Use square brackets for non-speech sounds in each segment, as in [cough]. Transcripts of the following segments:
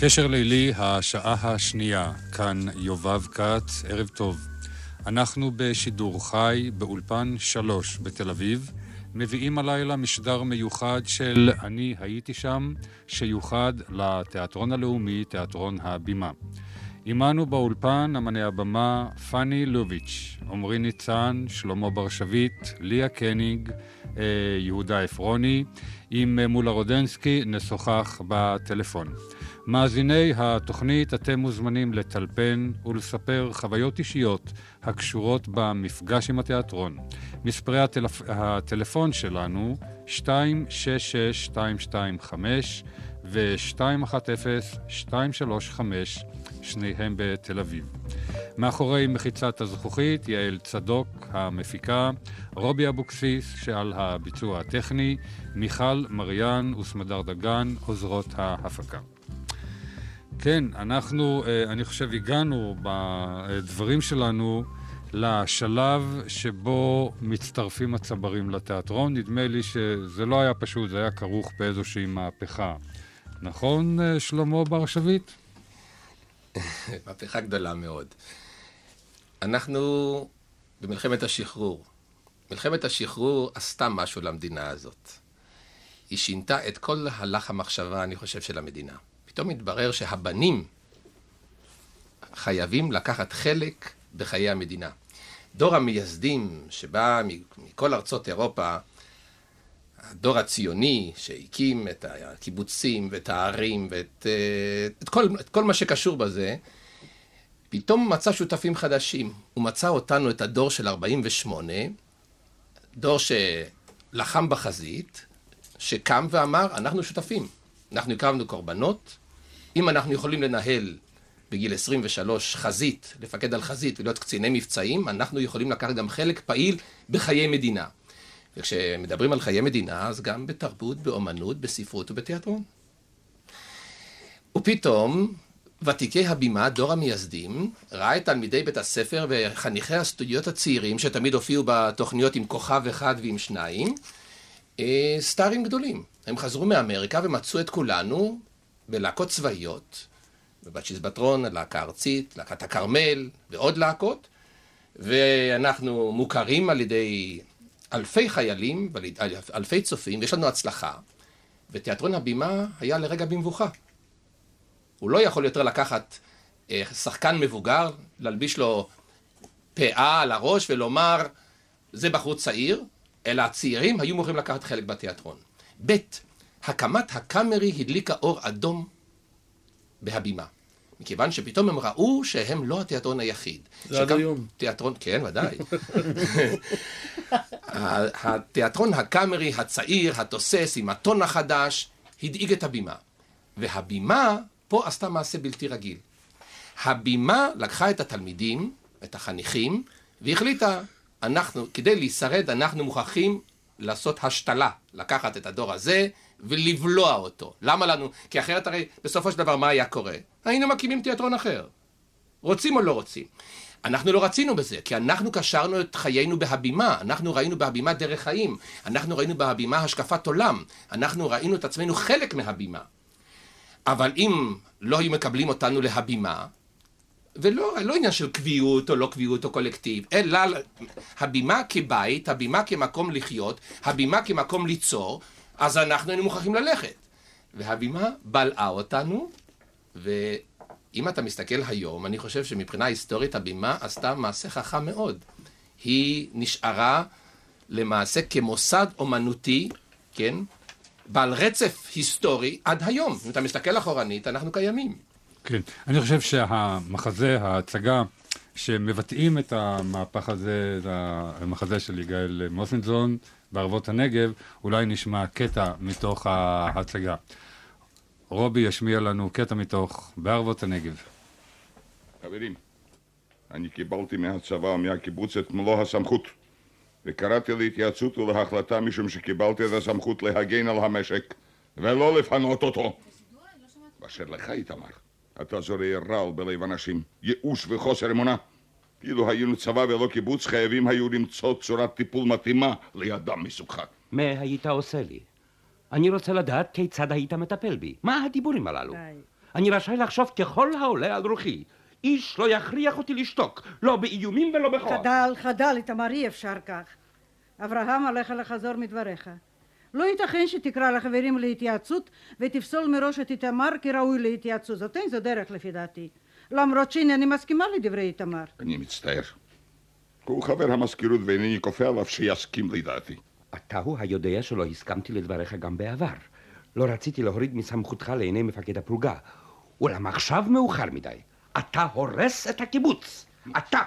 קשר לילי, השעה השנייה, כאן יובב כץ, ערב טוב. אנחנו בשידור חי באולפן שלוש בתל אביב, מביאים הלילה משדר מיוחד של אני הייתי שם, שיוחד לתיאטרון הלאומי, תיאטרון הבימה. עמנו באולפן אמני הבמה פאני לוביץ', עמרי ניצן, שלמה בר שביט, ליה קניג, אה, יהודה עפרוני. עם מולה רודנסקי נשוחח בטלפון. מאזיני התוכנית, אתם מוזמנים לטלפן ולספר חוויות אישיות הקשורות במפגש עם התיאטרון. מספרי הטלפ... הטלפון שלנו 266-225 ו-210-235, שניהם בתל אביב. מאחורי מחיצת הזכוכית, יעל צדוק המפיקה, רובי אבוקסיס שעל הביצוע הטכני, מיכל מריאן וסמדר דגן עוזרות ההפקה. כן, אנחנו, אה, אני חושב, הגענו בדברים שלנו לשלב שבו מצטרפים הצברים לתיאטרון. נדמה לי שזה לא היה פשוט, זה היה כרוך באיזושהי מהפכה. נכון, אה, שלמה בר שביט? [laughs] מהפכה גדולה מאוד. אנחנו במלחמת השחרור. מלחמת השחרור עשתה משהו למדינה הזאת. היא שינתה את כל הלך המחשבה, אני חושב, של המדינה. פתאום מתברר שהבנים חייבים לקחת חלק בחיי המדינה. דור המייסדים שבא מכל ארצות אירופה, הדור הציוני שהקים את הקיבוצים ואת הערים ואת אה, את כל, את כל מה שקשור בזה, פתאום מצא שותפים חדשים. הוא מצא אותנו, את הדור של 48, דור שלחם בחזית, שקם ואמר, אנחנו שותפים. אנחנו הקרבנו קורבנות, אם אנחנו יכולים לנהל בגיל 23 חזית, לפקד על חזית ולהיות קציני מבצעים, אנחנו יכולים לקחת גם חלק פעיל בחיי מדינה. וכשמדברים על חיי מדינה, אז גם בתרבות, באומנות, בספרות ובתיאטרון. ופתאום, ותיקי הבימה, דור המייסדים, ראה את תלמידי בית הספר וחניכי הסטודיות הצעירים, שתמיד הופיעו בתוכניות עם כוכב אחד ועם שניים, אה, סטארים גדולים. הם חזרו מאמריקה ומצאו את כולנו בלהקות צבאיות, בבצ'יס בטרון, להקה ארצית, להקת הכרמל ועוד להקות, ואנחנו מוכרים על ידי אלפי חיילים, אלפי צופים, יש לנו הצלחה, ותיאטרון הבימה היה לרגע במבוכה. הוא לא יכול יותר לקחת אה, שחקן מבוגר, להלביש לו פאה על הראש ולומר, זה בחור צעיר, אלא הצעירים היו מוכנים לקחת חלק בתיאטרון. ב', הקמת הקאמרי הדליקה אור אדום בהבימה. מכיוון שפתאום הם ראו שהם לא התיאטרון היחיד. זה עד היום. תיאטרון, כן, ודאי. [laughs] התיאטרון הקאמרי הצעיר, התוסס, עם הטון החדש, הדאיג את הבימה. והבימה פה עשתה מעשה בלתי רגיל. הבימה לקחה את התלמידים, את החניכים, והחליטה, אנחנו, כדי להישרד, אנחנו מוכרחים לעשות השתלה, לקחת את הדור הזה ולבלוע אותו. למה לנו? כי אחרת הרי בסופו של דבר מה היה קורה? היינו מקימים תיאטרון אחר. רוצים או לא רוצים? אנחנו לא רצינו בזה, כי אנחנו קשרנו את חיינו בהבימה, אנחנו ראינו בהבימה דרך חיים, אנחנו ראינו בהבימה השקפת עולם, אנחנו ראינו את עצמנו חלק מהבימה. אבל אם לא היו מקבלים אותנו להבימה, ולא לא עניין של קביעות או לא קביעות או קולקטיב, אלא הבימה כבית, הבימה כמקום לחיות, הבימה כמקום ליצור, אז אנחנו היינו מוכרחים ללכת. והבימה בלעה אותנו, ואם אתה מסתכל היום, אני חושב שמבחינה היסטורית הבימה עשתה מעשה חכם מאוד. היא נשארה למעשה כמוסד אומנותי, כן? בעל רצף היסטורי עד היום. אם אתה מסתכל אחורנית, אנחנו קיימים. כן, אני חושב שהמחזה, ההצגה, שמבטאים את המהפך הזה, זה המחזה של יגאל מוסנזון בערבות הנגב, אולי נשמע קטע מתוך ההצגה. רובי ישמיע לנו קטע מתוך בערבות הנגב. חברים, אני קיבלתי מהצבא, מהקיבוץ, את מלוא הסמכות. וקראתי להתייעצות ולהחלטה משום שקיבלתי את הסמכות להגן על המשק ולא לפנות אותו. באשר לך, איתמר, אתה זורע רעל בלב אנשים, ייאוש וחוסר אמונה. אילו היינו צבא ולא קיבוץ, חייבים היו למצוא צורת טיפול מתאימה לידם מסוגך. מה היית עושה לי? אני רוצה לדעת כיצד היית מטפל בי. מה הדיבורים הללו? די. אני רשאי לחשוב ככל העולה על רוחי. איש לא יכריח אותי לשתוק, לא באיומים ולא בכוח. חדל, חדל, איתמר, אי אפשר כך. אברהם, עליך לחזור מדבריך. לא ייתכן שתקרא לחברים להתייעצות ותפסול מראש את איתמר כראוי להתייעצות. זאת אין זו דרך לפי דעתי. למרות שאינני מסכימה לדברי איתמר. אני מצטער. הוא חבר המזכירות ואינני כופה עליו שיסכים לדעתי. אתה הוא היודע שלא הסכמתי לדבריך גם בעבר. לא רציתי להוריד מסמכותך לעיני מפקד הפלוגה. אולם עכשיו מאוחר מדי. אתה הורס את הקיבוץ. אתה.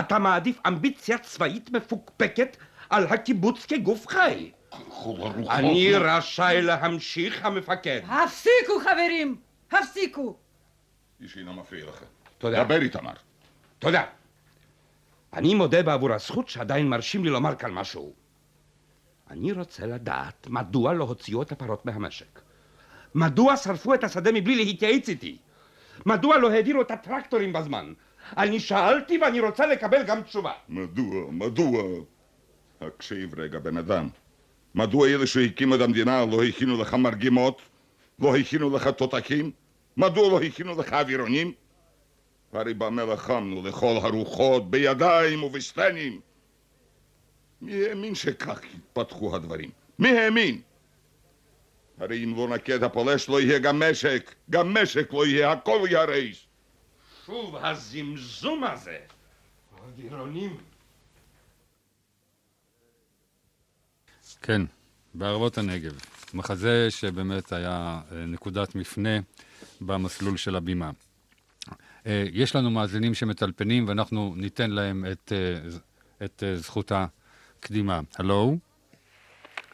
אתה מעדיף אמביציה צבאית מפוקפקת על הקיבוץ כגוף חי. אני רשאי להמשיך, המפקד. הפסיקו, חברים! הפסיקו! איש אינו מפריע לך. תודה. דבר איתמר. תודה. אני מודה בעבור הזכות שעדיין מרשים לי לומר כאן משהו. אני רוצה לדעת מדוע לא הוציאו את הפרות מהמשק. מדוע שרפו את השדה מבלי להתייעץ איתי? מדוע לא העבירו את הטרקטורים בזמן? אני שאלתי ואני רוצה לקבל גם תשובה. מדוע, מדוע? הקשיב רגע, בן אדם. מדוע אלה שהקימו את המדינה לא הכינו לך מרגמות? לא הכינו לך תותחים? מדוע לא הכינו לך אווירונים? הרי במה לחמנו לכל הרוחות, בידיים ובסטנים. מי האמין שכך יתפתחו הדברים? מי האמין? הרי אם לא נכה את הפולש לא יהיה גם משק, גם משק לא יהיה, הכל ייהרס. שוב הזמזום הזה. אווירונים. כן, בערבות הנגב. מחזה שבאמת היה אה, נקודת מפנה במסלול של הבימה. אה, יש לנו מאזינים שמטלפנים ואנחנו ניתן להם את, אה, את אה, זכות הקדימה. הלו?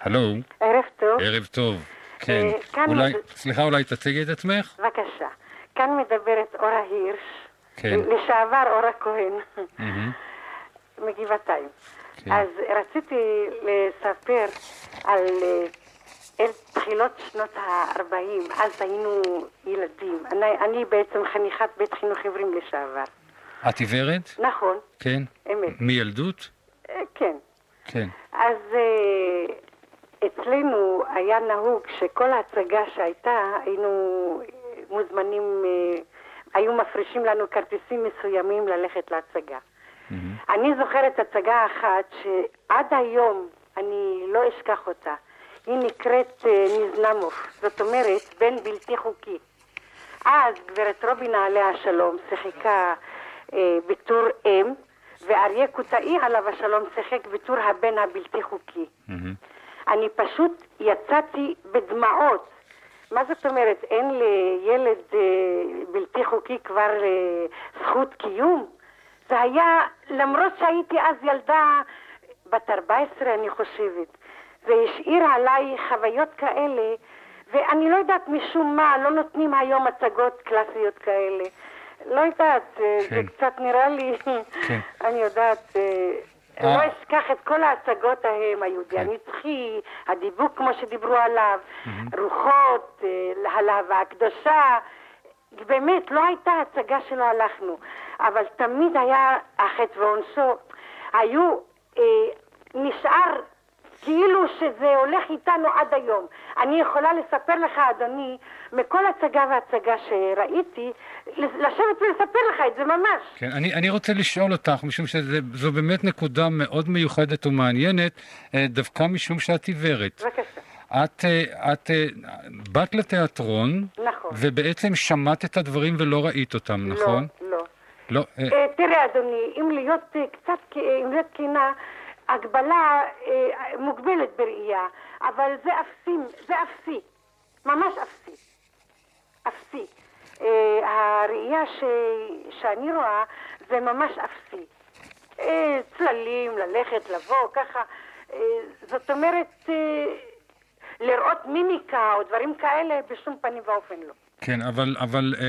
הלו? ערב טוב, ערב טוב. כן. אה, אולי, מד- סליחה, אולי תציגי את עצמך? בבקשה. כאן מדברת אורה הירש, כן. לשעבר אורה כהן. מגבעתיים. כן. אז רציתי לספר על אל תחילות שנות ה-40, אז היינו ילדים. אני, אני בעצם חניכת בית חינוך עיוורים לשעבר. את עיוורת? נכון, כן. אמת. מילדות? אה, כן. כן. אז אה, אצלנו היה נהוג שכל הצגה שהייתה, היינו מוזמנים, אה, היו מפרישים לנו כרטיסים מסוימים ללכת להצגה. אני זוכרת הצגה אחת שעד היום אני לא אשכח אותה. היא נקראת אה, נזנמוף, זאת אומרת בן בלתי חוקי. אז גברת רובינה עליה השלום שיחקה אה, בתור אם, ואריה קוטאי עליו השלום שיחק בתור הבן הבלתי חוקי. אני פשוט יצאתי בדמעות. מה זאת אומרת, אין לילד אה, בלתי חוקי כבר אה, זכות קיום? זה היה, למרות שהייתי אז ילדה בת 14 אני חושבת, זה השאיר עליי חוויות כאלה, ואני לא יודעת משום מה, לא נותנים היום הצגות קלאסיות כאלה. לא יודעת, אה, זה כן. קצת נראה לי, כן. [laughs] אני יודעת, אה, אה. לא אשכח את כל ההצגות ההם, היהודי כן. הנצחי, הדיבוק כמו שדיברו עליו, רוחות, אה, הלהבה הקדושה, באמת, לא הייתה הצגה שלא הלכנו, אבל תמיד היה החטא ועונשו. היו, אה, נשאר כאילו שזה הולך איתנו עד היום. אני יכולה לספר לך, אדוני, מכל הצגה והצגה שראיתי, לשבת ולספר לך את זה ממש. כן, אני, אני רוצה לשאול אותך, משום שזו באמת נקודה מאוד מיוחדת ומעניינת, אה, דווקא משום שאת עיוורת. בבקשה. את, אה, את אה, באת לתיאטרון, נכון. ובעצם שמעת את הדברים ולא ראית אותם, נכון? לא, לא. לא. אה, אה, תראה, אדוני, אם להיות קצת, אם להיות כנה, הגבלה אה, מוגבלת בראייה, אבל זה אפסי, זה אפסי, ממש אפסי, אפסי. אה, הראייה ש... שאני רואה זה ממש אפסי. אה, צללים, ללכת, לבוא, ככה. זאת אומרת, לראות מימיקה או דברים כאלה, בשום פנים ואופן לא. כן, אבל, אבל אה,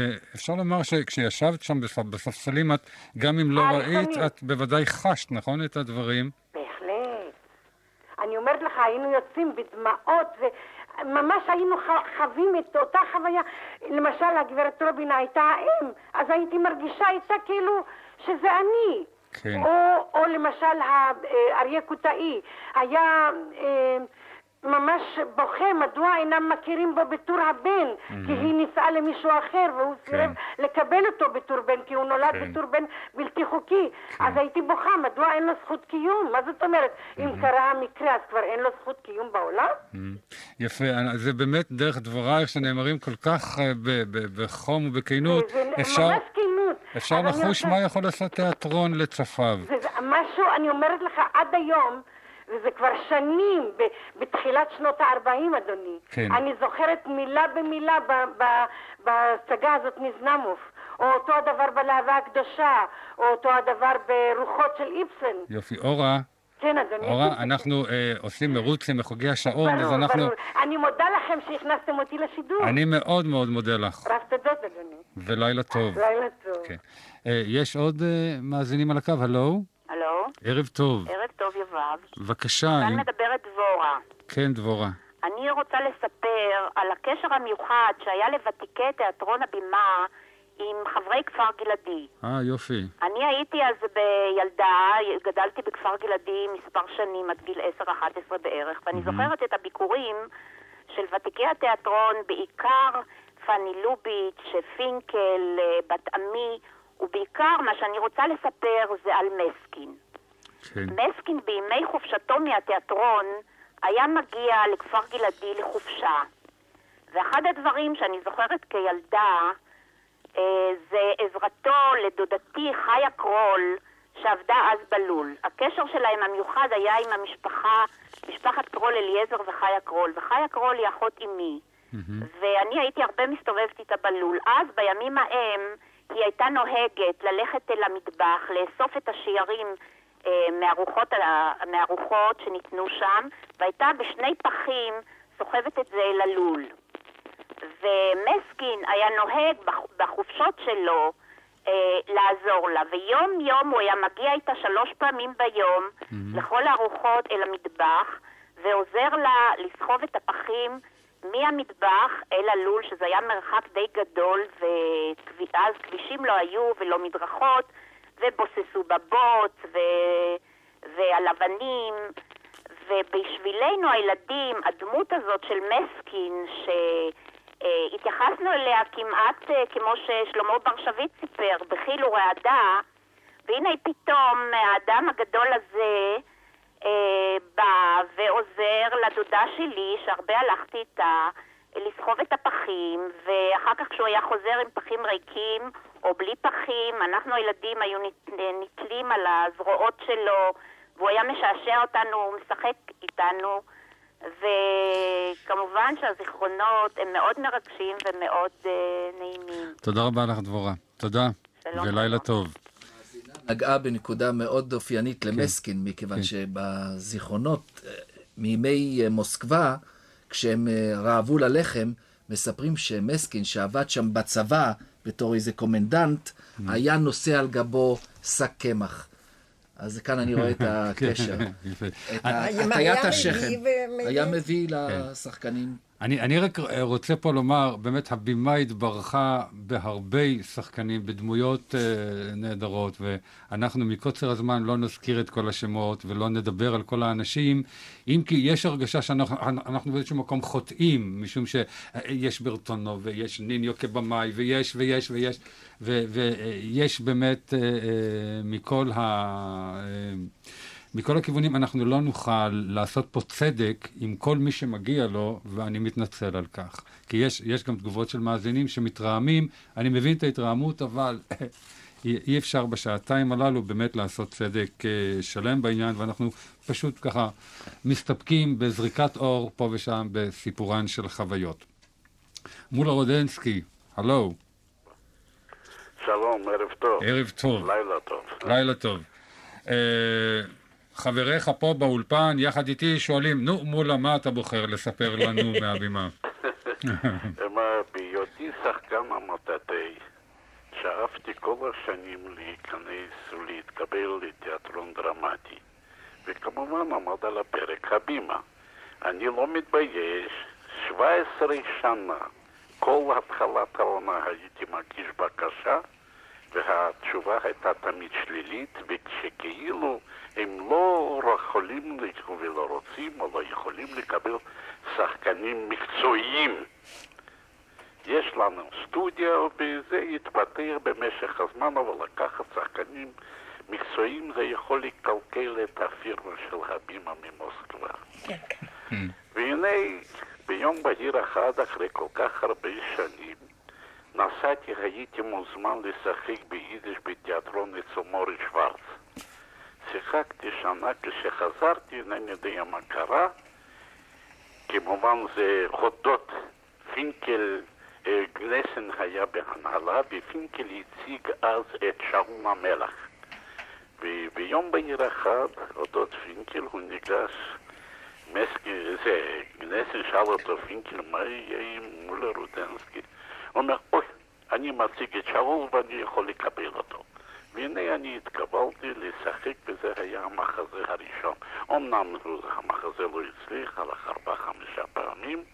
אה, אפשר לומר שכשישבת שם בספ- בספסלים, את, גם אם לא אה, ראית, לפעמים. את בוודאי חשת, נכון, את הדברים? בהחלט. אני אומרת לך, היינו יוצאים בדמעות, וממש היינו חווים את אותה חוויה. למשל, הגברת רובינה הייתה האם, אז הייתי מרגישה איתה כאילו שזה אני. כן. או, או למשל האריה קוטאי, היה אה, ממש בוכה מדוע אינם מכירים בו בתור הבן, כי היא נישאה למישהו אחר והוא סירב לקבל אותו בתור בן, כי הוא נולד כן. בתור בן בלתי חוקי. אז הייתי בוכה, מדוע אין לו זכות קיום? מה זאת אומרת? אם קרה המקרה אז כבר אין לו זכות קיום בעולם? יפה, זה באמת דרך דברייך שנאמרים כל כך אה, בחום ובכנות. זה אפשר, ממש כנות. אפשר לחוש רוצה- מה יכול לעשות תיאטרון לצפיו. זה משהו, אני אומרת לך, עד היום, וזה כבר שנים, ב- בתחילת שנות ה-40, אדוני. כן. אני זוכרת מילה במילה בהצגה הזאת מזנמוף. או אותו הדבר בלהבה הקדושה, או אותו הדבר ברוחות של איבסן. יופי. אורה, כן, אדוני. אורה, אנחנו אה, עושים מרוץ עם מחוגי השעון, אז ברור, אנחנו... ברור. אני מודה לכם שהכנסתם אותי לשידור. אני מאוד מאוד מודה לך, רב תודות, אדוני. ולילה טוב. לילה טוב. כן. אה, יש עוד אה, מאזינים על הקו? הלו? ערב טוב. ערב טוב יובב. בבקשה, כאן אם... מדברת דבורה. כן, דבורה. אני רוצה לספר על הקשר המיוחד שהיה לוותיקי תיאטרון הבימה עם חברי כפר גלעדי. אה, יופי. אני הייתי אז בילדה, גדלתי בכפר גלעדי מספר שנים, עד גיל 10-11 בערך, ואני זוכרת את הביקורים של ותיקי התיאטרון, בעיקר פאני לוביץ', פינקל, אה, בת עמי, ובעיקר מה שאני רוצה לספר זה על מסקין. כן. מסקין בימי חופשתו מהתיאטרון היה מגיע לכפר גלעדי לחופשה. ואחד הדברים שאני זוכרת כילדה אה, זה עזרתו לדודתי חיה קרול שעבדה אז בלול. הקשר שלהם המיוחד היה עם המשפחה, משפחת קרול אליעזר וחיה קרול, וחיה קרול היא אחות אמי. ואני הייתי הרבה מסתובבת איתה בלול. אז, בימים ההם, היא הייתה נוהגת ללכת אל המטבח, לאסוף את השיירים אה, מהרוחות, ה- מהרוחות שניתנו שם, והייתה בשני פחים סוחבת את זה אל הלול. ומסקין היה נוהג בח- בחופשות שלו אה, לעזור לה, ויום יום הוא היה מגיע איתה שלוש פעמים ביום לכל הארוחות אל המטבח, ועוזר לה לסחוב את הפחים מהמטבח אל הלול, שזה היה מרחק די גדול, ואז כבישים לא היו ולא מדרכות, ובוססו בבוץ, ו... ועל אבנים, ובשבילנו הילדים, הדמות הזאת של מסקין, שהתייחסנו אליה כמעט אה, כמו ששלמה בר שביט סיפר, בחיל ורעדה, והנה פתאום האדם הגדול הזה אה, בא ועוזר לדודה שלי, שהרבה הלכתי איתה, לסחוב את הפחים, ואחר כך כשהוא היה חוזר עם פחים ריקים או בלי פחים, אנחנו הילדים היו נת- נתלים על הזרועות שלו, והוא היה משעשע אותנו, הוא משחק איתנו, וכמובן שהזיכרונות הם מאוד מרגשים ומאוד אה, נעימים. תודה רבה לך, דבורה. תודה. שלום, ולילה. טוב. נגעה בנקודה מאוד אופיינית כן. למסקין, מכיוון שבזיכרונות אה, מימי אה, מוסקבה, כשהם רעבו ללחם, מספרים שמסקין, שעבד שם בצבא בתור איזה קומנדנט, Mm. היה נושא על גבו שק קמח. אז כאן אני רואה את [laughs] הקשר. כן. את הטיית השכם. היה מביא לשחקנים. אני, אני רק אה, רוצה פה לומר, באמת הבימה התברכה בהרבה שחקנים, בדמויות אה, נהדרות, ואנחנו מקוצר הזמן לא נזכיר את כל השמות ולא נדבר על כל האנשים, אם כי יש הרגשה שאנחנו אנחנו באיזשהו מקום חוטאים, משום שיש ברטונו ויש ניניו כבמאי ויש ויש ויש, ויש באמת אה, אה, מכל ה... אה, מכל הכיוונים אנחנו לא נוכל לעשות פה צדק עם כל מי שמגיע לו, ואני מתנצל על כך. כי יש, יש גם תגובות של מאזינים שמתרעמים, אני מבין את ההתרעמות, אבל [laughs] אי, אי אפשר בשעתיים הללו באמת לעשות צדק אה, שלם בעניין, ואנחנו פשוט ככה מסתפקים בזריקת אור פה ושם בסיפורן של חוויות. מולה רודנסקי, הלו, שלום, ערב טוב. ערב טוב, לילה טוב. לילה טוב. אה, חבריך פה באולפן, יחד איתי, שואלים, נו, מולה, מה אתה בוחר לספר לנו [laughs] מהבימה? [laughs] מה, בהיותי שחקן המטאטי, שאפתי כל השנים להיכנס ולהתקבל לתיאטרון דרמטי, וכמובן עמד על הפרק הבימה. אני לא מתבייש, 17 שנה, כל התחלת העונה הייתי מגיש בקשה, וה-19 התשובה הייתה תמיד שלילית, וכשכאילו הם לא יכולים ולא רוצים או לא יכולים לקבל שחקנים מקצועיים. יש לנו סטודיה, וזה יתפתח במשך הזמן, אבל לקחת שחקנים מקצועיים זה יכול לקלקל את הפירמה של הבימה ממוסקבה. והנה, ביום בהיר אחד, אחרי כל כך הרבה שנים, נסעתי, הייתי מוזמן לשחק ביידיש בתיאטרון אצל מורי שוורץ. שיחקתי שנה, כשחזרתי, אינני יודע מה קרה. כמובן זה הודות פינקל, אה, גלסן היה בהנהלה, ופינקל הציג אז את שאול המלך. וביום בהיר אחד, הודות פינקל, הוא ניגש, מסקי, זה, גלסן שאל אותו פינקל, מה יהיה עם מולר רודנסקי? הוא אומר, אוי, אני מציג את שאול ואני יכול לקבל אותו. והנה אני התקבלתי לשחק, וזה היה המחזה הראשון. אמנם המחזה לא הצליח, הלך ארבע-חמישה פעמים,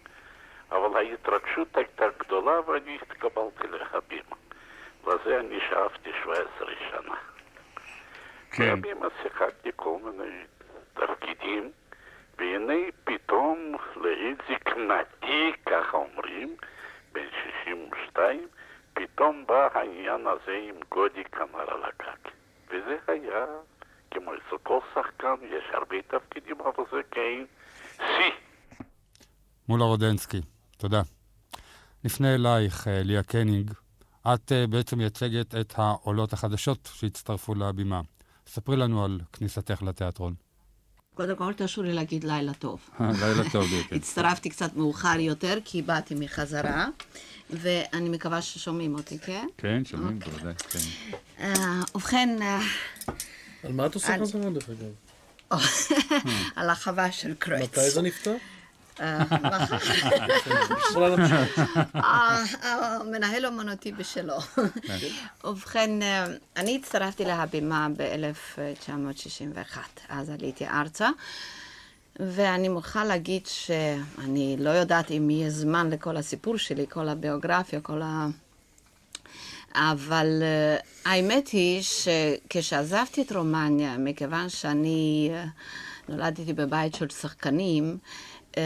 אבל ההתרגשות הייתה גדולה ואני התקבלתי להבימה. לזה אני שאפתי 17 שנה. כן. בהבימה שיחקתי כל מיני תפקידים, והנה פתאום לעת זקנתי, ככה אומרים, בן 62, פתאום בא העניין הזה עם גודי כנר על הגג. וזה היה, כמו אצל כל שחקן, יש הרבה תפקידים, אבל זה כן שיא. מולה רודנסקי, תודה. נפנה אלייך, אה, ליה קניג. את אה, בעצם מייצגת את העולות החדשות שהצטרפו לבימה. ספרי לנו על כניסתך לתיאטרון. קודם כל תרשו לי להגיד לילה טוב. לילה טוב, [laughs] כן. הצטרפתי קצת מאוחר יותר, כי באתי מחזרה, ואני מקווה ששומעים אותי, כן? כן, שומעים, בוודאי, כן. אה, ובכן, אה, על מה את עושה חזרה דרך אגב? [laughs] על החווה של קרויץ. מתי זה נפתח? אה. אה, המנהל אומנותי בשלו. ובכן, אה, אני הצטרפתי להבימה ב-1961, אז עליתי ארצה, ואני מוכרחה להגיד שאני לא יודעת אם יהיה זמן לכל הסיפור שלי, כל הביוגרפיה, כל ה... אבל uh, האמת היא שכשעזבתי את רומניה, מכיוון שאני uh, נולדתי בבית של שחקנים, um,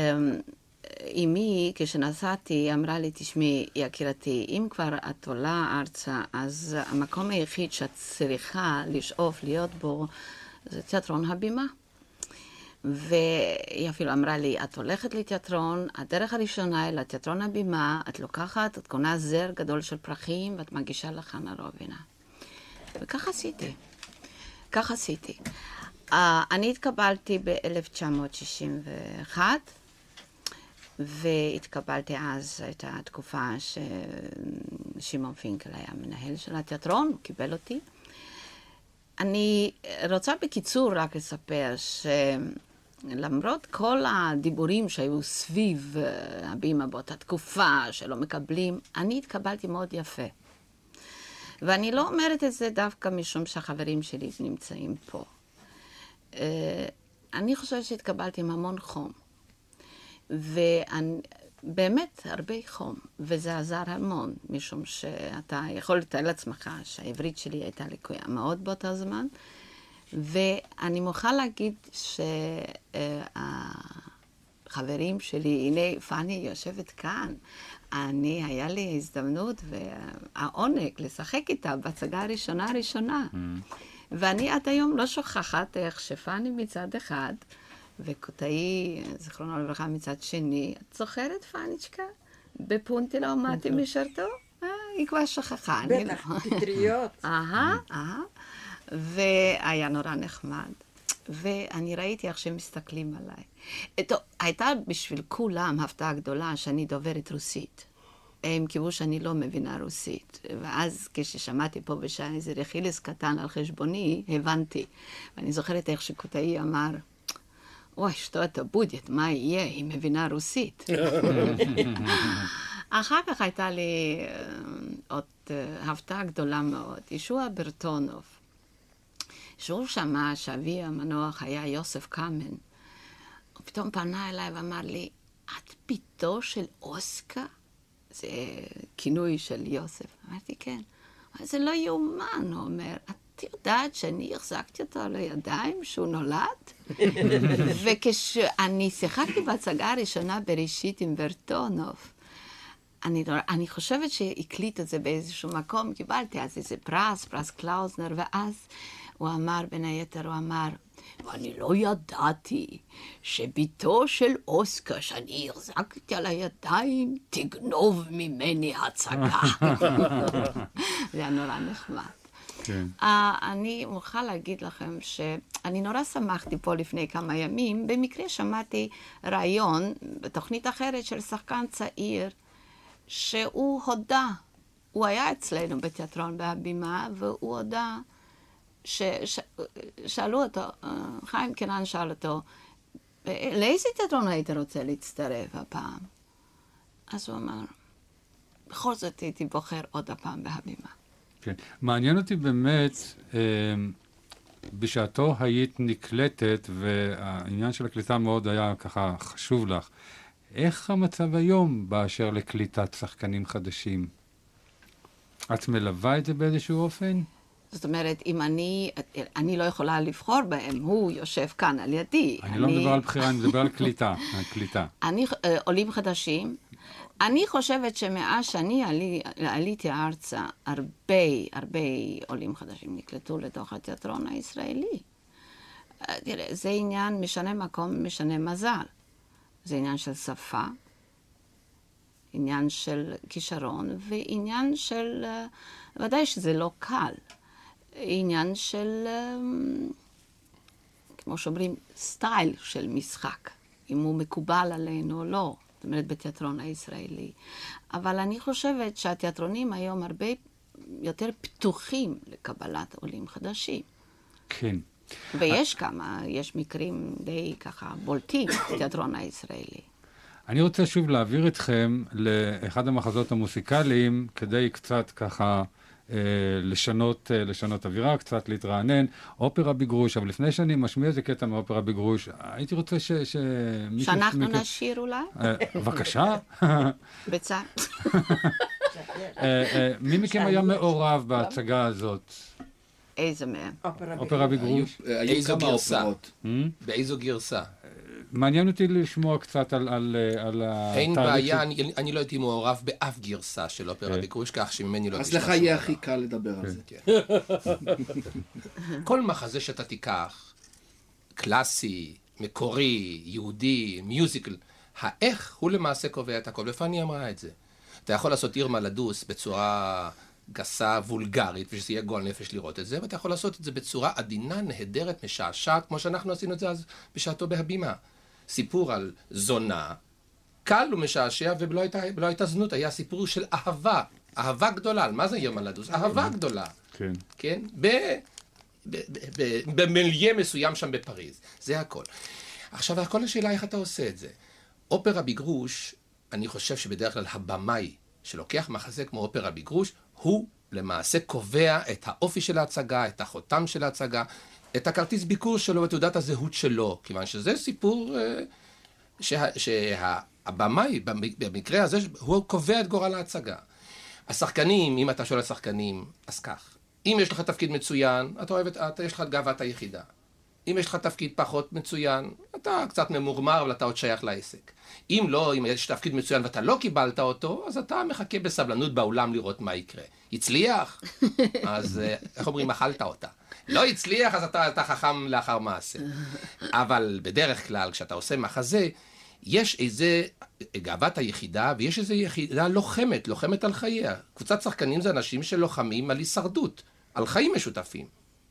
אמי, כשנסעתי, אמרה לי, תשמעי, יקירתי, אם כבר את עולה ארצה, אז המקום היחיד שאת צריכה לשאוף להיות בו זה תיאטרון הבימה. והיא אפילו אמרה לי, את הולכת לתיאטרון, הדרך הראשונה היא לתיאטרון הבימה, את לוקחת, את קונה זר גדול של פרחים ואת מגישה לחנה רובינה. וכך עשיתי. כך עשיתי. Uh, אני התקבלתי ב-1961, והתקבלתי אז, הייתה תקופה ששמעון פינקל היה מנהל של התיאטרון, הוא קיבל אותי. אני רוצה בקיצור רק לספר שלמרות כל הדיבורים שהיו סביב אה, הבימה באותה תקופה, שלא מקבלים, אני התקבלתי מאוד יפה. ואני לא אומרת את זה דווקא משום שהחברים שלי נמצאים פה. אה, אני חושבת שהתקבלתי עם המון חום. ובאמת הרבה חום, וזה עזר המון, משום שאתה יכול לתאר לעצמך שהעברית שלי הייתה לקויה מאוד באותו זמן, ואני מוכרחה להגיד שהחברים שלי, הנה פאני יושבת כאן, אני, היה לי הזדמנות והעונג לשחק איתה בהצגה הראשונה הראשונה. ואני עד היום לא שוכחת איך שפאני מצד אחד, וקוטאי, זיכרונו לברכה, מצד שני, את זוכרת, פאניצ'קה? בפונטי לאומטי משרתו? אה, היא כבר שכחה, אני לא. בטח, פטריות. אהה, אהה. והיה נורא נחמד. ואני ראיתי איך שהם מסתכלים עליי. טוב, הייתה בשביל כולם הפתעה גדולה שאני דוברת רוסית. הם קיוו שאני לא מבינה רוסית. ואז כששמעתי פה ושם איזה רכילס קטן על חשבוני, הבנתי. ואני זוכרת איך שקוטאי אמר, אוי, שטו אתה בודית, מה יהיה? היא מבינה רוסית. [laughs] אחר כך הייתה לי אה, עוד אה, הפתעה גדולה מאוד. ישוע ברטונוב, שהוא שמע שאבי המנוח היה יוסף קאמן, הוא פתאום פנה אליי ואמר לי, את בתו של אוסקר? זה כינוי של יוסף. אמרתי, כן. זה לא יאומן, הוא אומר. את יודעת שאני החזקתי אותו על הידיים כשהוא נולד? [laughs] וכשאני שיחקתי בהצגה הראשונה בראשית עם ברטונוב, אני, לא, אני חושבת שהקליט את זה באיזשהו מקום, קיבלתי אז איזה פרס, פרס קלאוזנר, ואז הוא אמר, בין היתר, הוא אמר, ואני לא ידעתי שבתו של אוסקר, שאני החזקתי על הידיים, תגנוב ממני הצגה. [laughs] זה היה נורא נחמד. כן. Uh, אני מוכרחה להגיד לכם שאני נורא שמחתי פה לפני כמה ימים. במקרה שמעתי ראיון בתוכנית אחרת של שחקן צעיר, שהוא הודה, הוא היה אצלנו בתיאטרון בהבימה, והוא הודה, ש, ש, שאלו אותו, אה, חיים קנן שאל אותו, לאיזה תיאטרון היית רוצה להצטרף הפעם? אז הוא אמר, בכל זאת הייתי בוחר עוד הפעם בהבימה. כן. מעניין אותי באמת, אה, בשעתו היית נקלטת, והעניין של הקליטה מאוד היה ככה חשוב לך. איך המצב היום באשר לקליטת שחקנים חדשים? את מלווה את זה באיזשהו אופן? זאת אומרת, אם אני, אני לא יכולה לבחור בהם, הוא יושב כאן על ידי. אני, אני... לא מדבר על בחירה, אני מדבר על קליטה, [laughs] על קליטה. אני, אה, עולים חדשים, אני חושבת שמאז שאני עלי, עליתי ארצה, הרבה, הרבה עולים חדשים נקלטו לתוך התיאטרון הישראלי. אה, תראה, זה עניין משנה מקום, משנה מזל. זה עניין של שפה, עניין של כישרון ועניין של, אה, ודאי שזה לא קל, עניין של, אה, כמו שאומרים, סטייל של משחק, אם הוא מקובל עלינו או לא. זאת אומרת, בתיאטרון הישראלי. אבל אני חושבת שהתיאטרונים היום הרבה יותר פתוחים לקבלת עולים חדשים. כן. ויש כמה, יש מקרים די ככה בולטים בתיאטרון הישראלי. אני רוצה שוב להעביר אתכם לאחד המחזות המוסיקליים, כדי קצת ככה לשנות, אה, לשנות אווירה, קצת להתרענן. אופרה בגרוש, אבל לפני שאני משמיע איזה קטע מאופרה בגרוש, הייתי רוצה ש... ש... שאנחנו מכ... נשיר אולי? אה, בבקשה. [laughs] בצד. מי מכם היה מעורב בהצגה הזאת? איזה מהם? אופרה בגרוש. איזו גרסה? באיזו גרסה? מעניין אותי לשמוע קצת על, על, על התהליך. אין בעיה, אני, אני לא הייתי מעורב באף גרסה של אופרה כן. ביקרוש, כך שממני לא אז לך יהיה הכי קל לדבר על זה. כן. [laughs] כל מחזה שאתה תיקח, קלאסי, מקורי, יהודי, מיוזיקל, האיך הוא למעשה קובע את הכל, ופאני אמרה את זה. אתה יכול לעשות עיר מלדוס בצורה גסה, וולגרית, ושזה יהיה גועל נפש לראות את זה, ואתה יכול לעשות את זה בצורה עדינה, נהדרת, משעשעת, כמו שאנחנו עשינו את זה אז בשעתו בהבימה. סיפור על זונה, קל ומשעשע, ולא הייתה, ולא הייתה זנות, היה סיפור של אהבה, אהבה גדולה. מה זה יום הלדוס? אהבה גדולה. כן. כן? ב... במיליה מסוים שם בפריז. זה הכל. עכשיו, הכל השאלה איך אתה עושה את זה. אופרה בגרוש, אני חושב שבדרך כלל הבמאי שלוקח מחזה כמו אופרה בגרוש, הוא למעשה קובע את האופי של ההצגה, את החותם של ההצגה, את הכרטיס ביקור שלו ואת תעודת הזהות שלו, כיוון שזה סיפור uh, שה, שהבמאי, במקרה הזה, הוא קובע את גורל ההצגה. השחקנים, אם אתה שואל על שחקנים, אז כך. אם יש לך תפקיד מצוין, אתה אוהב את, אתה, יש לך את גאוות היחידה. אם יש לך תפקיד פחות מצוין, אתה קצת ממורמר, אבל אתה עוד שייך לעסק. אם לא, אם יש תפקיד מצוין ואתה לא קיבלת אותו, אז אתה מחכה בסבלנות באולם לראות מה יקרה. הצליח? [laughs] אז אה, איך אומרים, אכלת אותה. לא הצליח, אז אתה, אתה חכם לאחר מעשה. [laughs] אבל בדרך כלל, כשאתה עושה מחזה, יש איזה גאוות היחידה, ויש איזו יחידה לוחמת, לוחמת על חייה. קבוצת שחקנים זה אנשים שלוחמים על הישרדות, על חיים משותפים.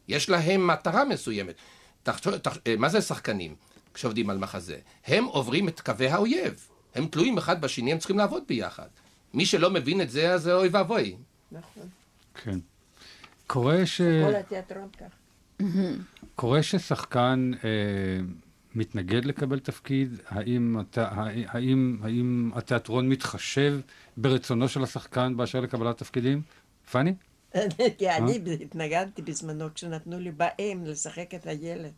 יש להם מטרה מסוימת. תחשוב, תח... אה, מה זה שחקנים כשעובדים על מחזה? הם עוברים את קווי האויב. הם תלויים אחד בשני, הם צריכים לעבוד ביחד. מי שלא מבין את זה, אז זה אוי ואבוי. נכון. כן. קורה ש... התיאטרון כך. קורה ששחקן אה, מתנגד לקבל תפקיד? האם, הת... האם, האם התיאטרון מתחשב ברצונו של השחקן באשר לקבלת תפקידים? פאני? [laughs] כי אני התנגדתי בזמנו כשנתנו לי באם לשחק את הילד.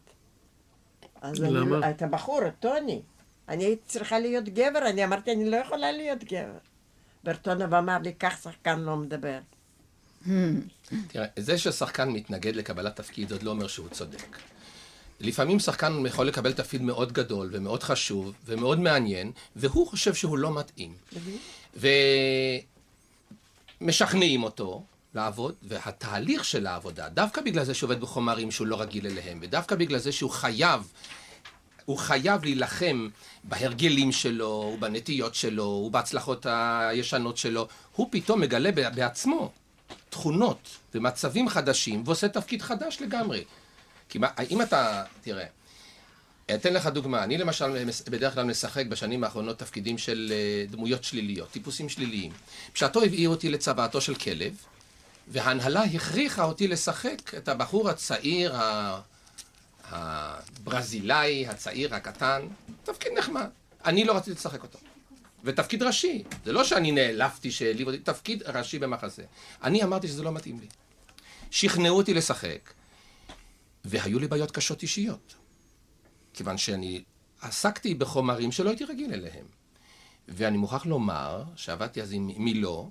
אז למה? אני, אתה בחור, טוני. אני הייתי צריכה להיות גבר, אני אמרתי, אני לא יכולה להיות גבר. ברטונוב אמר לי, כך שחקן לא מדבר. תראה, זה ששחקן מתנגד לקבלת תפקיד, עוד לא אומר שהוא צודק. לפעמים שחקן יכול לקבל תפקיד מאוד גדול ומאוד חשוב ומאוד מעניין, והוא חושב שהוא לא מתאים. ומשכנעים אותו לעבוד, והתהליך של העבודה, דווקא בגלל זה שהוא עובד בחומרים שהוא לא רגיל אליהם, ודווקא בגלל זה שהוא חייב, הוא חייב להילחם בהרגלים שלו, ובנטיות שלו, ובהצלחות הישנות שלו, הוא פתאום מגלה בעצמו תכונות ומצבים חדשים, ועושה תפקיד חדש לגמרי. כי מה, אם אתה, תראה, אתן לך דוגמה, אני למשל בדרך כלל משחק בשנים האחרונות תפקידים של אה, דמויות שליליות, טיפוסים שליליים. בשעתו הביאו אותי לצוואתו של כלב, וההנהלה הכריחה אותי לשחק את הבחור הצעיר, הברזילאי, הצעיר, הקטן, תפקיד נחמד. אני לא רציתי לשחק אותו. ותפקיד ראשי, זה לא שאני נעלבתי שהעליב אותי, תפקיד ראשי במחזה. אני אמרתי שזה לא מתאים לי. שכנעו אותי לשחק, והיו לי בעיות קשות אישיות. כיוון שאני עסקתי בחומרים שלא הייתי רגיל אליהם. ואני מוכרח לומר שעבדתי אז עם מילו,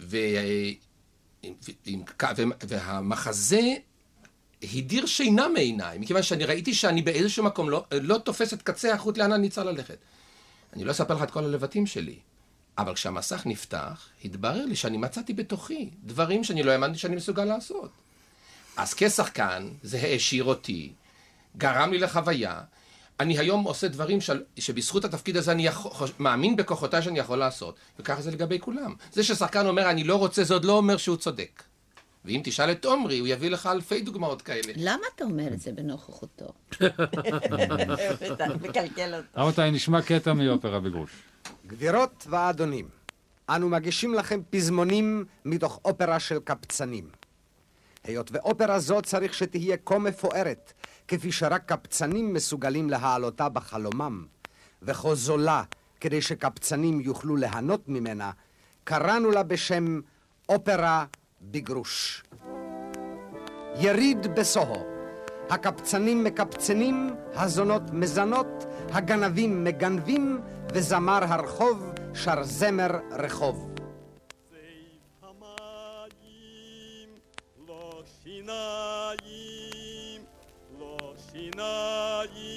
ו... והמחזה הדיר שינה מעיניי, מכיוון שאני ראיתי שאני באיזשהו מקום לא, לא תופס את קצה החוט לאן אני צריך ללכת. אני לא אספר לך את כל הלבטים שלי, אבל כשהמסך נפתח, התברר לי שאני מצאתי בתוכי דברים שאני לא האמנתי שאני מסוגל לעשות. אז כשחקן, זה העשיר אותי, גרם לי לחוויה. אני היום עושה דברים של, שבזכות התפקיד הזה אני יכול, מאמין בכוחותיי שאני יכול לעשות, וככה זה לגבי כולם. זה ששחקן אומר אני לא רוצה, זה עוד לא אומר שהוא צודק. ואם תשאל את עומרי, הוא יביא לך אלפי דוגמאות כאלה. למה אתה אומר את זה בנוכחותו? [laughs] מקלקל אותו. רבותיי, נשמע קטע מאופרה בגרוש. גבירות ואדונים, אנו מגישים לכם פזמונים מתוך אופרה של קבצנים. היות ואופרה זו צריך שתהיה כה מפוארת, כפי שרק קבצנים מסוגלים להעלותה בחלומם, וכה זולה, כדי שקבצנים יוכלו ליהנות ממנה, קראנו לה בשם אופרה בגרוש. יריד בסוהו. הקבצנים מקבצנים, הזונות מזנות, הגנבים מגנבים, וזמר הרחוב שר זמר רחוב. שיניים, לא שיניים,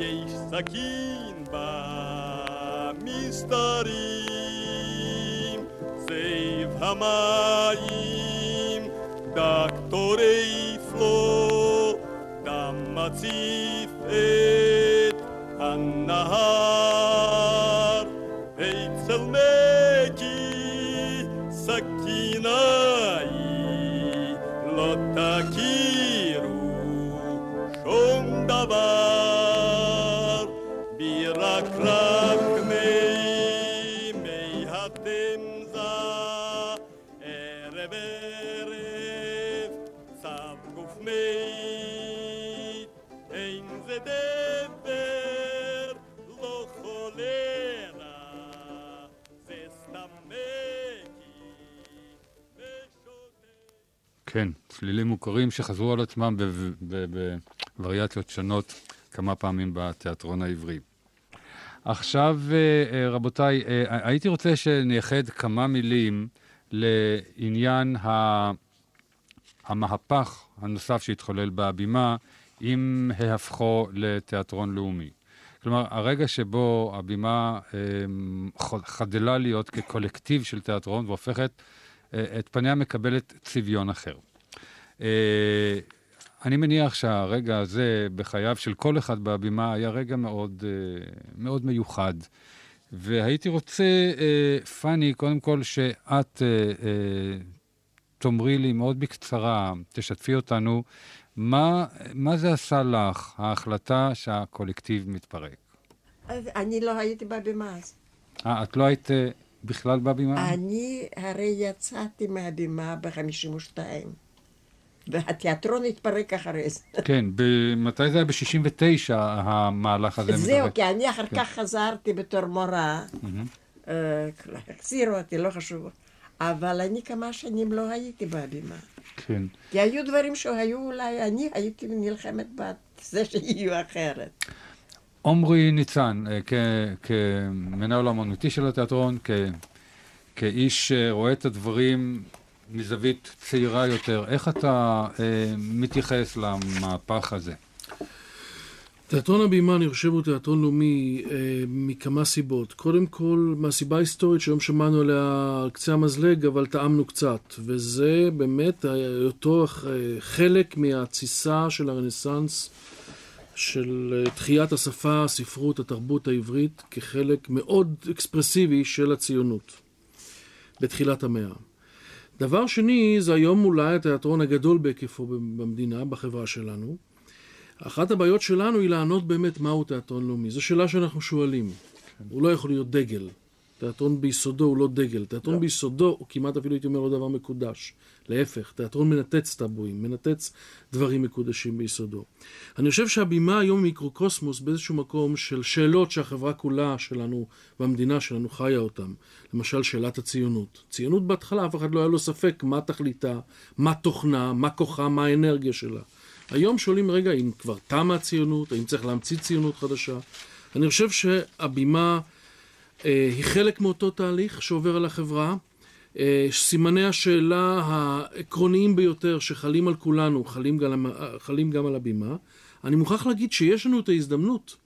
ei sa kínba mi starým zejvha da ktorej flo damaci fet. כן, צלילים מוכרים שחזרו על עצמם בווריאציות שונות כמה פעמים בתיאטרון העברי. עכשיו, אה, אה, רבותיי, אה, הייתי רוצה שנייחד כמה מילים לעניין המהפך הנוסף שהתחולל בהבימה עם ההפכו לתיאטרון לאומי. כלומר, הרגע שבו הבימה חדלה להיות כקולקטיב של תיאטרון והופכת, את פניה מקבלת צביון אחר. אה, אני מניח שהרגע הזה בחייו של כל אחד בהבימה היה רגע מאוד, אה, מאוד מיוחד. והייתי רוצה, אה, פאני, קודם כל שאת אה, אה, תאמרי לי מאוד בקצרה, תשתפי אותנו, מה, מה זה עשה לך, ההחלטה שהקולקטיב מתפרק? אני לא הייתי בבימה אז. אה, את לא היית אה, בכלל בבימה? אני הרי יצאתי מהבימה ב-52, והתיאטרון התפרק אחרי זה. כן, מתי זה היה? ב-69 המהלך הזה זהו. כי אני אחר כן. כך חזרתי בתור מורה. אה, החזירו אותי, לא חשוב. אבל אני כמה שנים לא הייתי בבימה. כן. כי היו דברים שהיו אולי, אני הייתי נלחמת בזה שיהיו אחרת. עמרי ניצן, אה, כמנהל האמנותי של התיאטרון, כאיש שרואה את הדברים מזווית צעירה יותר, איך אתה אה, מתייחס למהפך הזה? תיאטרון הבימה, אני חושב, הוא תיאטרון לאומי אה, מכמה סיבות. קודם כל, מהסיבה ההיסטורית שהיום שמענו עליה על קצה המזלג, אבל טעמנו קצת. וזה באמת אותו אה, חלק מהתסיסה של הרנסאנס, של אה, תחיית השפה, הספרות, התרבות העברית, כחלק מאוד אקספרסיבי של הציונות, בתחילת המאה. דבר שני, זה היום אולי התיאטרון הגדול בהיקפו במדינה, בחברה שלנו. אחת הבעיות שלנו היא לענות באמת מהו תיאטרון לאומי. זו שאלה שאנחנו שואלים. הוא לא יכול להיות דגל. תיאטרון ביסודו הוא לא דגל. תיאטרון לא. ביסודו, הוא כמעט אפילו הייתי אומר, לא דבר מקודש. להפך, תיאטרון מנתץ טאבואים, מנתץ דברים מקודשים ביסודו. אני חושב שהבימה היום היא מיקרוקוסמוס באיזשהו מקום של שאלות שהחברה כולה שלנו והמדינה שלנו חיה אותן. למשל, שאלת הציונות. ציונות בהתחלה, אף אחד לא היה לו ספק מה תכליתה, מה תוכנה, מה כוחה, מה האנרגיה שלה. היום שואלים, רגע, אם כבר תמה הציונות, האם צריך להמציא ציונות חדשה? אני חושב שהבימה היא חלק מאותו תהליך שעובר על החברה. אה, סימני השאלה העקרוניים ביותר שחלים על כולנו, חלים גם, חלים גם על הבימה. אני מוכרח להגיד שיש לנו את ההזדמנות,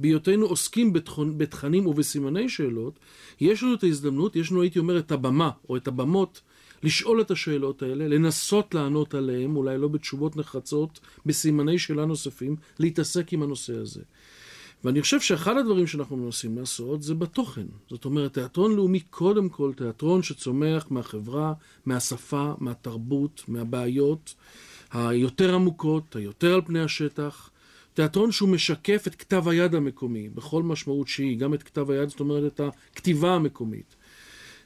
בהיותנו עוסקים בתכנים ובסימני שאלות, יש לנו את ההזדמנות, יש לנו, הייתי אומר, את הבמה, או את הבמות, לשאול את השאלות האלה, לנסות לענות עליהן, אולי לא בתשובות נחרצות, בסימני שאלה נוספים, להתעסק עם הנושא הזה. ואני חושב שאחד הדברים שאנחנו מנסים לעשות זה בתוכן. זאת אומרת, תיאטרון לאומי קודם כל תיאטרון שצומח מהחברה, מהשפה, מהתרבות, מהבעיות היותר עמוקות, היותר על פני השטח. תיאטרון שהוא משקף את כתב היד המקומי, בכל משמעות שהיא, גם את כתב היד, זאת אומרת את הכתיבה המקומית.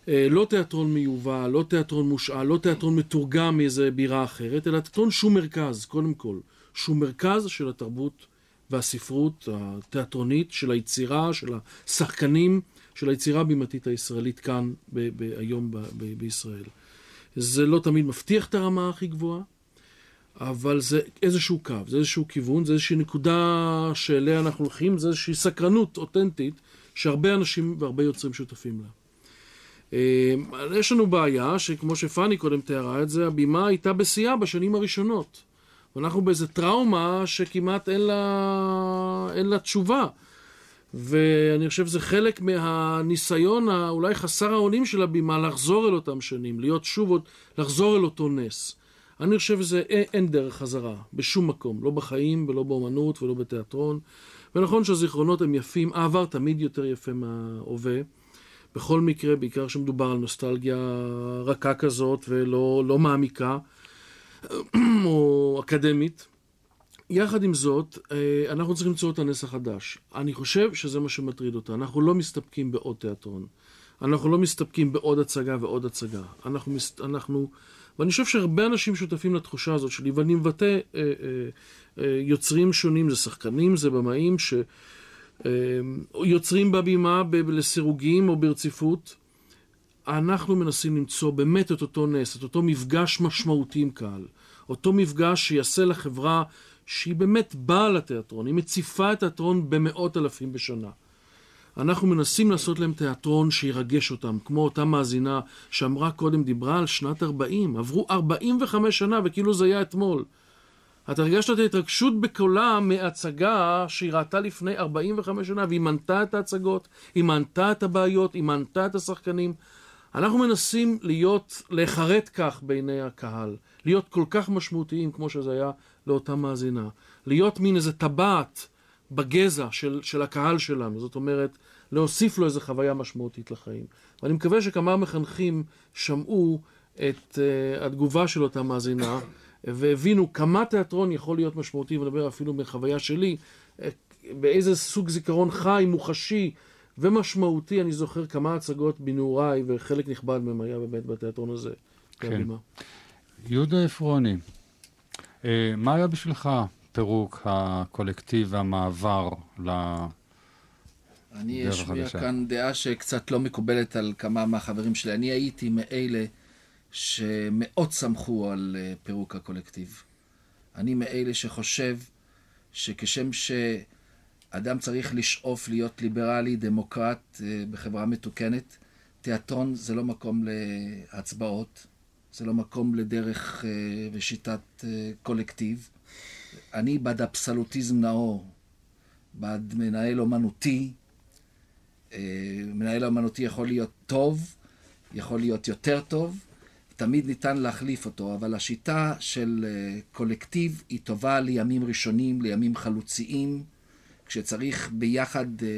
אה, לא תיאטרון מיובא, לא תיאטרון מושאל, לא תיאטרון מתורגם מאיזה בירה אחרת, אלא תיאטרון שהוא מרכז, קודם כל. שהוא מרכז של התרבות והספרות התיאטרונית, של היצירה, של השחקנים, של היצירה הבימתית הישראלית כאן ב- ב- היום ב- ב- בישראל. זה לא תמיד מבטיח את הרמה הכי גבוהה, אבל זה איזשהו קו, זה איזשהו כיוון, זה איזושהי נקודה שאליה אנחנו הולכים, זה איזושהי סקרנות אותנטית שהרבה אנשים והרבה יוצרים שותפים לה. אה, יש לנו בעיה שכמו שפאני קודם תיארה את זה, הבימה הייתה בשיאה בשנים הראשונות. ואנחנו באיזה טראומה שכמעט אין לה, אין לה תשובה. ואני חושב שזה חלק מהניסיון האולי חסר האונים של הבימה לחזור אל אותם שנים, להיות שוב עוד, לחזור אל אותו נס. אני חושב שזה אין, אין דרך חזרה, בשום מקום, לא בחיים ולא באומנות ולא בתיאטרון. ונכון שהזיכרונות הם יפים, העבר תמיד יותר יפה מההווה. בכל מקרה, בעיקר כשמדובר על נוסטלגיה רכה כזאת ולא לא מעמיקה [clears throat] או אקדמית. יחד עם זאת, אה, אנחנו צריכים למצוא את הנס החדש. אני חושב שזה מה שמטריד אותה. אנחנו לא מסתפקים בעוד תיאטרון. אנחנו לא מסתפקים בעוד הצגה ועוד הצגה. אנחנו, מס... אנחנו... ואני חושב שהרבה אנשים שותפים לתחושה הזאת שלי, ואני מבטא אה, אה, אה, יוצרים שונים, זה שחקנים, זה במאים, ש... אה, בבימה ב- לסירוגים או ברציפות. אנחנו מנסים למצוא באמת את אותו נס, את אותו מפגש משמעותי עם קהל. אותו מפגש שיעשה לחברה שהיא באמת באה לתיאטרון, היא מציפה את התיאטרון במאות אלפים בשנה. אנחנו מנסים לעשות להם תיאטרון שירגש אותם, כמו אותה מאזינה שאמרה קודם, דיברה על שנת 40. עברו 45 שנה וכאילו זה היה אתמול. את הרגשת את ההתרגשות בקולה מהצגה שהיא ראתה לפני 45 שנה, והיא מנתה את ההצגות, היא מנתה את הבעיות, היא מנתה את השחקנים. אנחנו מנסים להיות, להיחרט כך בעיני הקהל, להיות כל כך משמעותיים כמו שזה היה לאותה מאזינה, להיות מין איזה טבעת בגזע של, של הקהל שלנו, זאת אומרת, להוסיף לו איזו חוויה משמעותית לחיים. ואני מקווה שכמה מחנכים שמעו את uh, התגובה של אותה מאזינה, והבינו כמה תיאטרון יכול להיות משמעותי, ונדבר אפילו מחוויה שלי, אה, באיזה סוג זיכרון חי, מוחשי ומשמעותי, אני זוכר כמה הצגות בנעוריי, וחלק נכבד מהם היה באמת בתיאטרון הזה. כן. יהודה עפרוני, אה, מה היה בשבילך פירוק הקולקטיב והמעבר ל... אני אשמיע. כאן דעה שקצת לא מקובלת על כמה מהחברים שלי. אני הייתי מאלה שמאוד שמחו על אה, פירוק הקולקטיב. אני מאלה שחושב שכשם שאדם צריך לשאוף להיות ליברלי, דמוקרט אה, בחברה מתוקנת, תיאטרון זה לא מקום להצבעות, זה לא מקום לדרך אה, ושיטת קולקטיב. אני בעד אבסולוטיזם נאור, בעד מנהל אומנותי. מנהל אומנותי יכול להיות טוב, יכול להיות יותר טוב, תמיד ניתן להחליף אותו, אבל השיטה של אה, קולקטיב היא טובה לימים ראשונים, לימים חלוציים, כשצריך ביחד אה,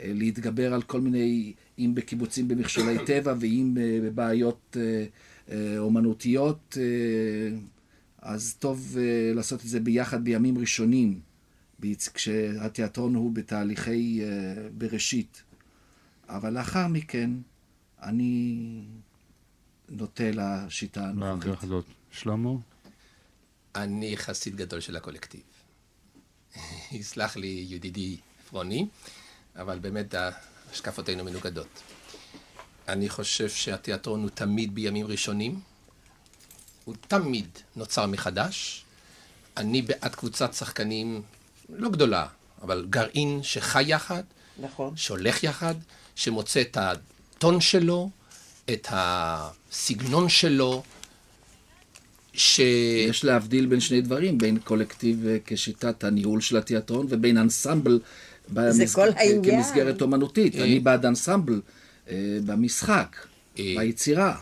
אה, להתגבר על כל מיני, אם בקיבוצים במכשולי טבע ואם בבעיות אומנותיות, אז טוב לעשות את זה ביחד בימים ראשונים, כשהתיאטרון הוא בתהליכי בראשית. אבל לאחר מכן, אני נוטה לשיטה הנוכחית. הזאת. שלמה? אני חסיד גדול של הקולקטיב. [laughs] יסלח לי ידידי עפרוני, אבל באמת השקפותינו מנוגדות. אני חושב שהתיאטרון הוא תמיד בימים ראשונים, הוא תמיד נוצר מחדש. אני בעד קבוצת שחקנים לא גדולה, אבל גרעין שחי יחד, נכון. שהולך יחד, שמוצא את הטון שלו, את הסגנון שלו, ש... יש להבדיל בין שני דברים, בין קולקטיב אה, כשיטת הניהול של התיאטרון ובין אנסמבל במס... כל כמסגרת אומנותית. אני בעד אנסמבל אה, במשחק, אה, ביצירה.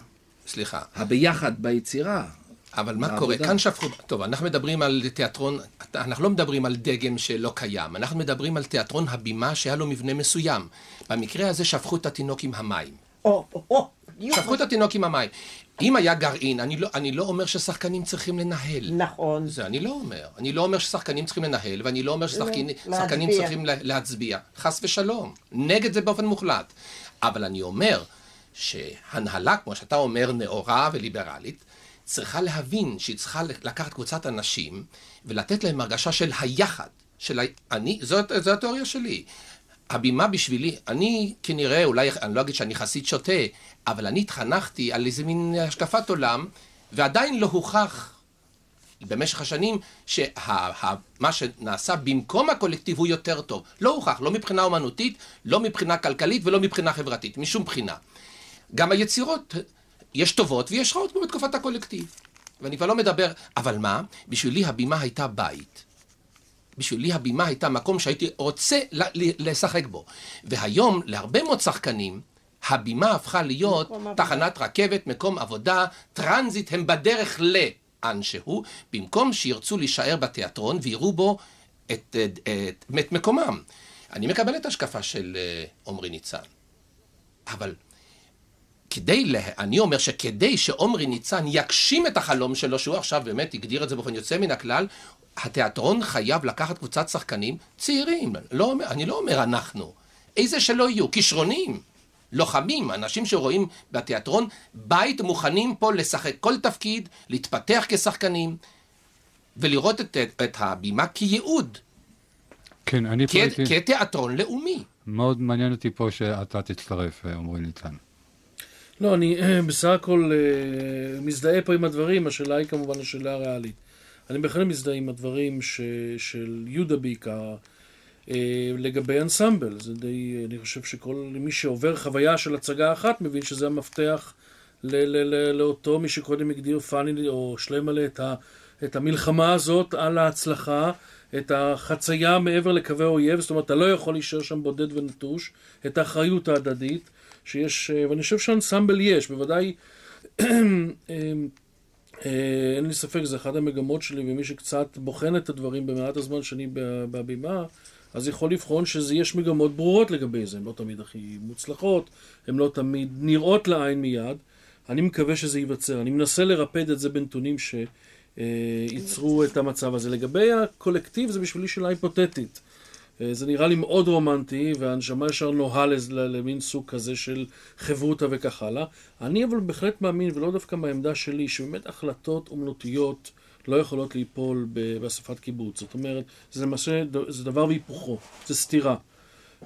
סליחה. הביחד ביצירה. אבל מה קורה? כאן שפכו... טוב, אנחנו מדברים על תיאטרון, אנחנו לא מדברים על דגם שלא קיים, אנחנו מדברים על תיאטרון הבימה שהיה לו מבנה מסוים. במקרה הזה שפכו את התינוק עם המים. או, או, או. שפכו את התינוק עם המים. אם היה גרעין, אני לא, אני לא אומר ששחקנים צריכים לנהל. נכון. זה אני לא אומר. אני לא אומר ששחקנים צריכים לנהל, ואני לא אומר ששחקנים צריכים להצביע. חס ושלום. נגד זה באופן מוחלט. אבל אני אומר שהנהלה, כמו שאתה אומר, נאורה וליברלית, צריכה להבין שהיא צריכה לקחת קבוצת אנשים ולתת להם הרגשה של היחד. של ה... אני, זאת, זאת התיאוריה שלי. הבימה בשבילי, אני כנראה, אולי, אני לא אגיד שאני חסיד שוטה, אבל אני התחנכתי על איזה מין השקפת עולם, ועדיין לא הוכח במשך השנים שמה שנעשה במקום הקולקטיב הוא יותר טוב. לא הוכח, לא מבחינה אומנותית, לא מבחינה כלכלית ולא מבחינה חברתית, משום בחינה. גם היצירות, יש טובות ויש רעות כמו בתקופת הקולקטיב. ואני כבר לא מדבר, אבל מה? בשבילי הבימה הייתה בית. בשבילי הבימה הייתה מקום שהייתי רוצה לשחק בו. והיום, להרבה מאוד שחקנים, הבימה הפכה להיות תחנת רכבת, מקום עבודה, טרנזיט, הם בדרך לאן שהוא, במקום שירצו להישאר בתיאטרון ויראו בו את, את, את, את מקומם. אני מקבל את ההשקפה של אה, עמרי ניצן, אבל כדי, לה... אני אומר שכדי שעמרי ניצן יגשים את החלום שלו, שהוא עכשיו באמת הגדיר את זה באופן יוצא מן הכלל, התיאטרון חייב לקחת קבוצת שחקנים צעירים. לא, אני לא אומר אנחנו. איזה שלא יהיו, כישרונים, לוחמים, אנשים שרואים בתיאטרון בית מוכנים פה לשחק כל תפקיד, להתפתח כשחקנים, ולראות את, את הבימה כייעוד. כן, אני פה הייתי... כתיאטרון לאומי. מאוד מעניין אותי פה שאתה תצטרף, עמרי ניצן. לא, אני בסך הכל אה, מזדהה פה עם הדברים, השאלה היא כמובן השאלה הריאלית. אני בהחלט מזדהה עם הדברים ש, של יהודה בעיקר, אה, לגבי אנסמבל. זה די, אני חושב שכל מי שעובר חוויה של הצגה אחת מבין שזה המפתח ל, ל, ל, לאותו מי שקודם הגדיר פאני או שלמלה את, ה, את המלחמה הזאת על ההצלחה, את החצייה מעבר לקווי האויב, זאת אומרת, אתה לא יכול להישאר שם בודד ונטוש, את האחריות ההדדית שיש, אה, ואני חושב שאנסמבל יש, בוודאי [clears throat] אה, אה, אין לי ספק, זה אחת המגמות שלי, ומי שקצת בוחן את הדברים במעט הזמן שאני בבימה, אז יכול לבחון שיש מגמות ברורות לגבי זה, הן לא תמיד הכי מוצלחות, הן לא תמיד נראות לעין מיד. אני מקווה שזה ייווצר. אני מנסה לרפד את זה בנתונים שייצרו את המצב הזה. לגבי הקולקטיב, זה בשבילי שאלה היפותטית. אה, זה נראה לי מאוד רומנטי, והנשמה ישר נוהה למין סוג כזה של חברותה וכך הלאה. אני אבל בהחלט מאמין, ולא דווקא מהעמדה שלי, שבאמת החלטות אומנותיות לא יכולות ליפול באספת קיבוץ. זאת אומרת, זה למעשה, זה דבר והיפוכו, זה סתירה.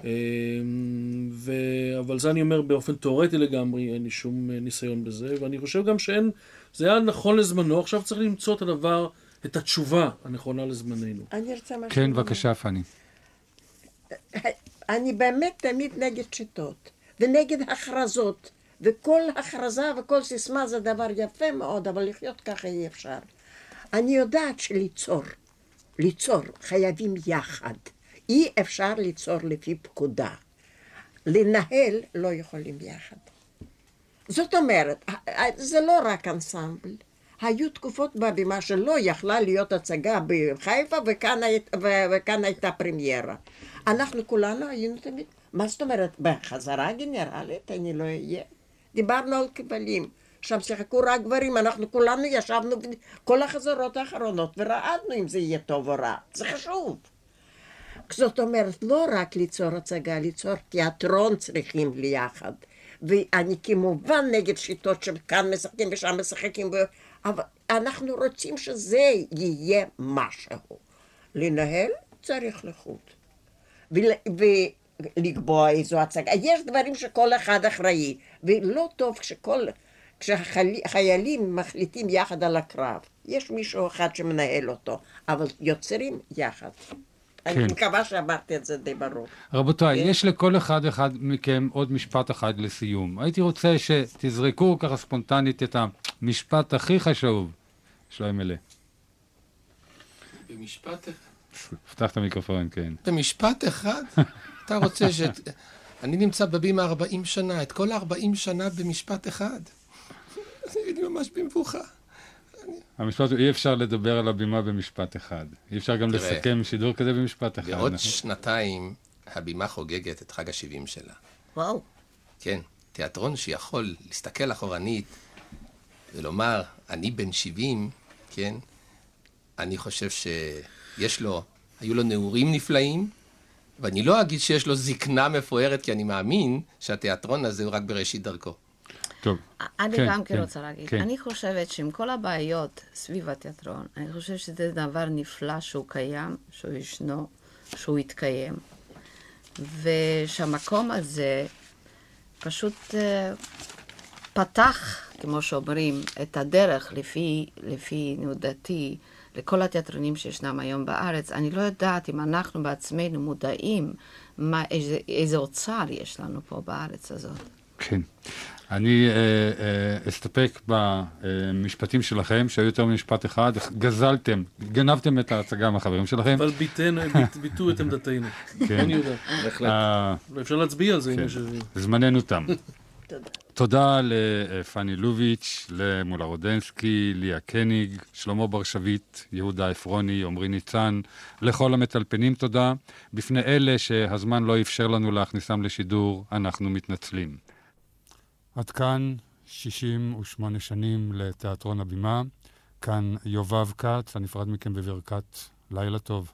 אה, ו... אבל זה אני אומר באופן תיאורטי לגמרי, אין לי שום אה, ניסיון בזה, ואני חושב גם שאין, זה היה נכון לזמנו, עכשיו צריך למצוא את הדבר, את התשובה הנכונה לזמננו. אני רוצה משהו. כן, בבקשה, פאני. [laughs] אני באמת תמיד נגד שיטות, ונגד הכרזות, וכל הכרזה וכל סיסמה זה דבר יפה מאוד, אבל לחיות ככה אי אפשר. אני יודעת שליצור, ליצור חייבים יחד. אי אפשר ליצור לפי פקודה. לנהל לא יכולים יחד. זאת אומרת, זה לא רק אנסמבל. היו תקופות בבימה שלא יכלה להיות הצגה בחיפה וכאן, וכאן הייתה פרמיירה. אנחנו כולנו היינו תמיד, מה זאת אומרת, בחזרה גנרלית אני לא אהיה? דיברנו על כבלים, שם שיחקו רק גברים, אנחנו כולנו ישבנו כל החזרות האחרונות ורעדנו אם זה יהיה טוב או רע, זה חשוב. זאת אומרת, לא רק ליצור הצגה, ליצור תיאטרון צריכים ליחד. ואני כמובן נגד שיטות שכאן משחקים ושם משחקים, אבל אנחנו רוצים שזה יהיה משהו. לנהל צריך לחוד. ולקבוע איזו הצגה. יש דברים שכל אחד אחראי, ולא טוב כשכל... כשחיילים מחליטים יחד על הקרב, יש מישהו אחד שמנהל אותו, אבל יוצרים יחד. אני כן. מקווה שאמרתי את זה די ברור. רבותיי, כן. יש לכל אחד אחד מכם עוד משפט אחד לסיום. הייתי רוצה שתזרקו ככה ספונטנית את המשפט הכי חשוב. שלום מלא. במשפט אחד. פתח את המיקרופון, כן. במשפט אחד? [laughs] אתה רוצה ש... אני נמצא בבימה 40 שנה, את כל ה-40 שנה במשפט אחד. אני ממש במבוכה. המשפט הוא, אי אפשר לדבר על הבימה במשפט אחד. אי אפשר גם תראה, לסכם שידור כזה במשפט אחד. בעוד נכון? שנתיים הבימה חוגגת את חג ה-70 שלה. וואו. כן, תיאטרון שיכול להסתכל אחורנית ולומר, אני בן 70, כן, אני חושב שיש לו, היו לו נעורים נפלאים, ואני לא אגיד שיש לו זקנה מפוארת, כי אני מאמין שהתיאטרון הזה הוא רק בראשית דרכו. טוב. אני כן, גם כן כן, רוצה להגיד, כן. אני חושבת שעם כל הבעיות סביב התיאטרון, אני חושבת שזה דבר נפלא שהוא קיים, שהוא ישנו, שהוא יתקיים, ושהמקום הזה פשוט אה, פתח, כמו שאומרים, את הדרך לפי, לפי דעתי, לכל התיאטרונים שישנם היום בארץ. אני לא יודעת אם אנחנו בעצמנו מודעים מה, איזה, איזה אוצר יש לנו פה בארץ הזאת. כן. אני אה, אה, אסתפק במשפטים שלכם, שהיו יותר ממשפט אחד. גזלתם, גנבתם את ההצגה מהחברים שלכם. אבל ביטאנו- [laughs] ביט- ביטאו את עמדתנו. כן. אני יודע. בהחלט. אה, ואפשר להצביע על זה אם כן. יש... זמננו תם. [laughs] תודה לפאני לוביץ', למולה רודנסקי, ליה קניג, שלמה בר שביט, יהודה עפרוני, עמרי ניצן, לכל המטלפנים תודה. בפני אלה שהזמן לא אפשר לנו להכניסם לשידור, אנחנו מתנצלים. עד כאן 68 שנים לתיאטרון הבימה. כאן יובב כץ, הנפרד מכם בברכת לילה טוב.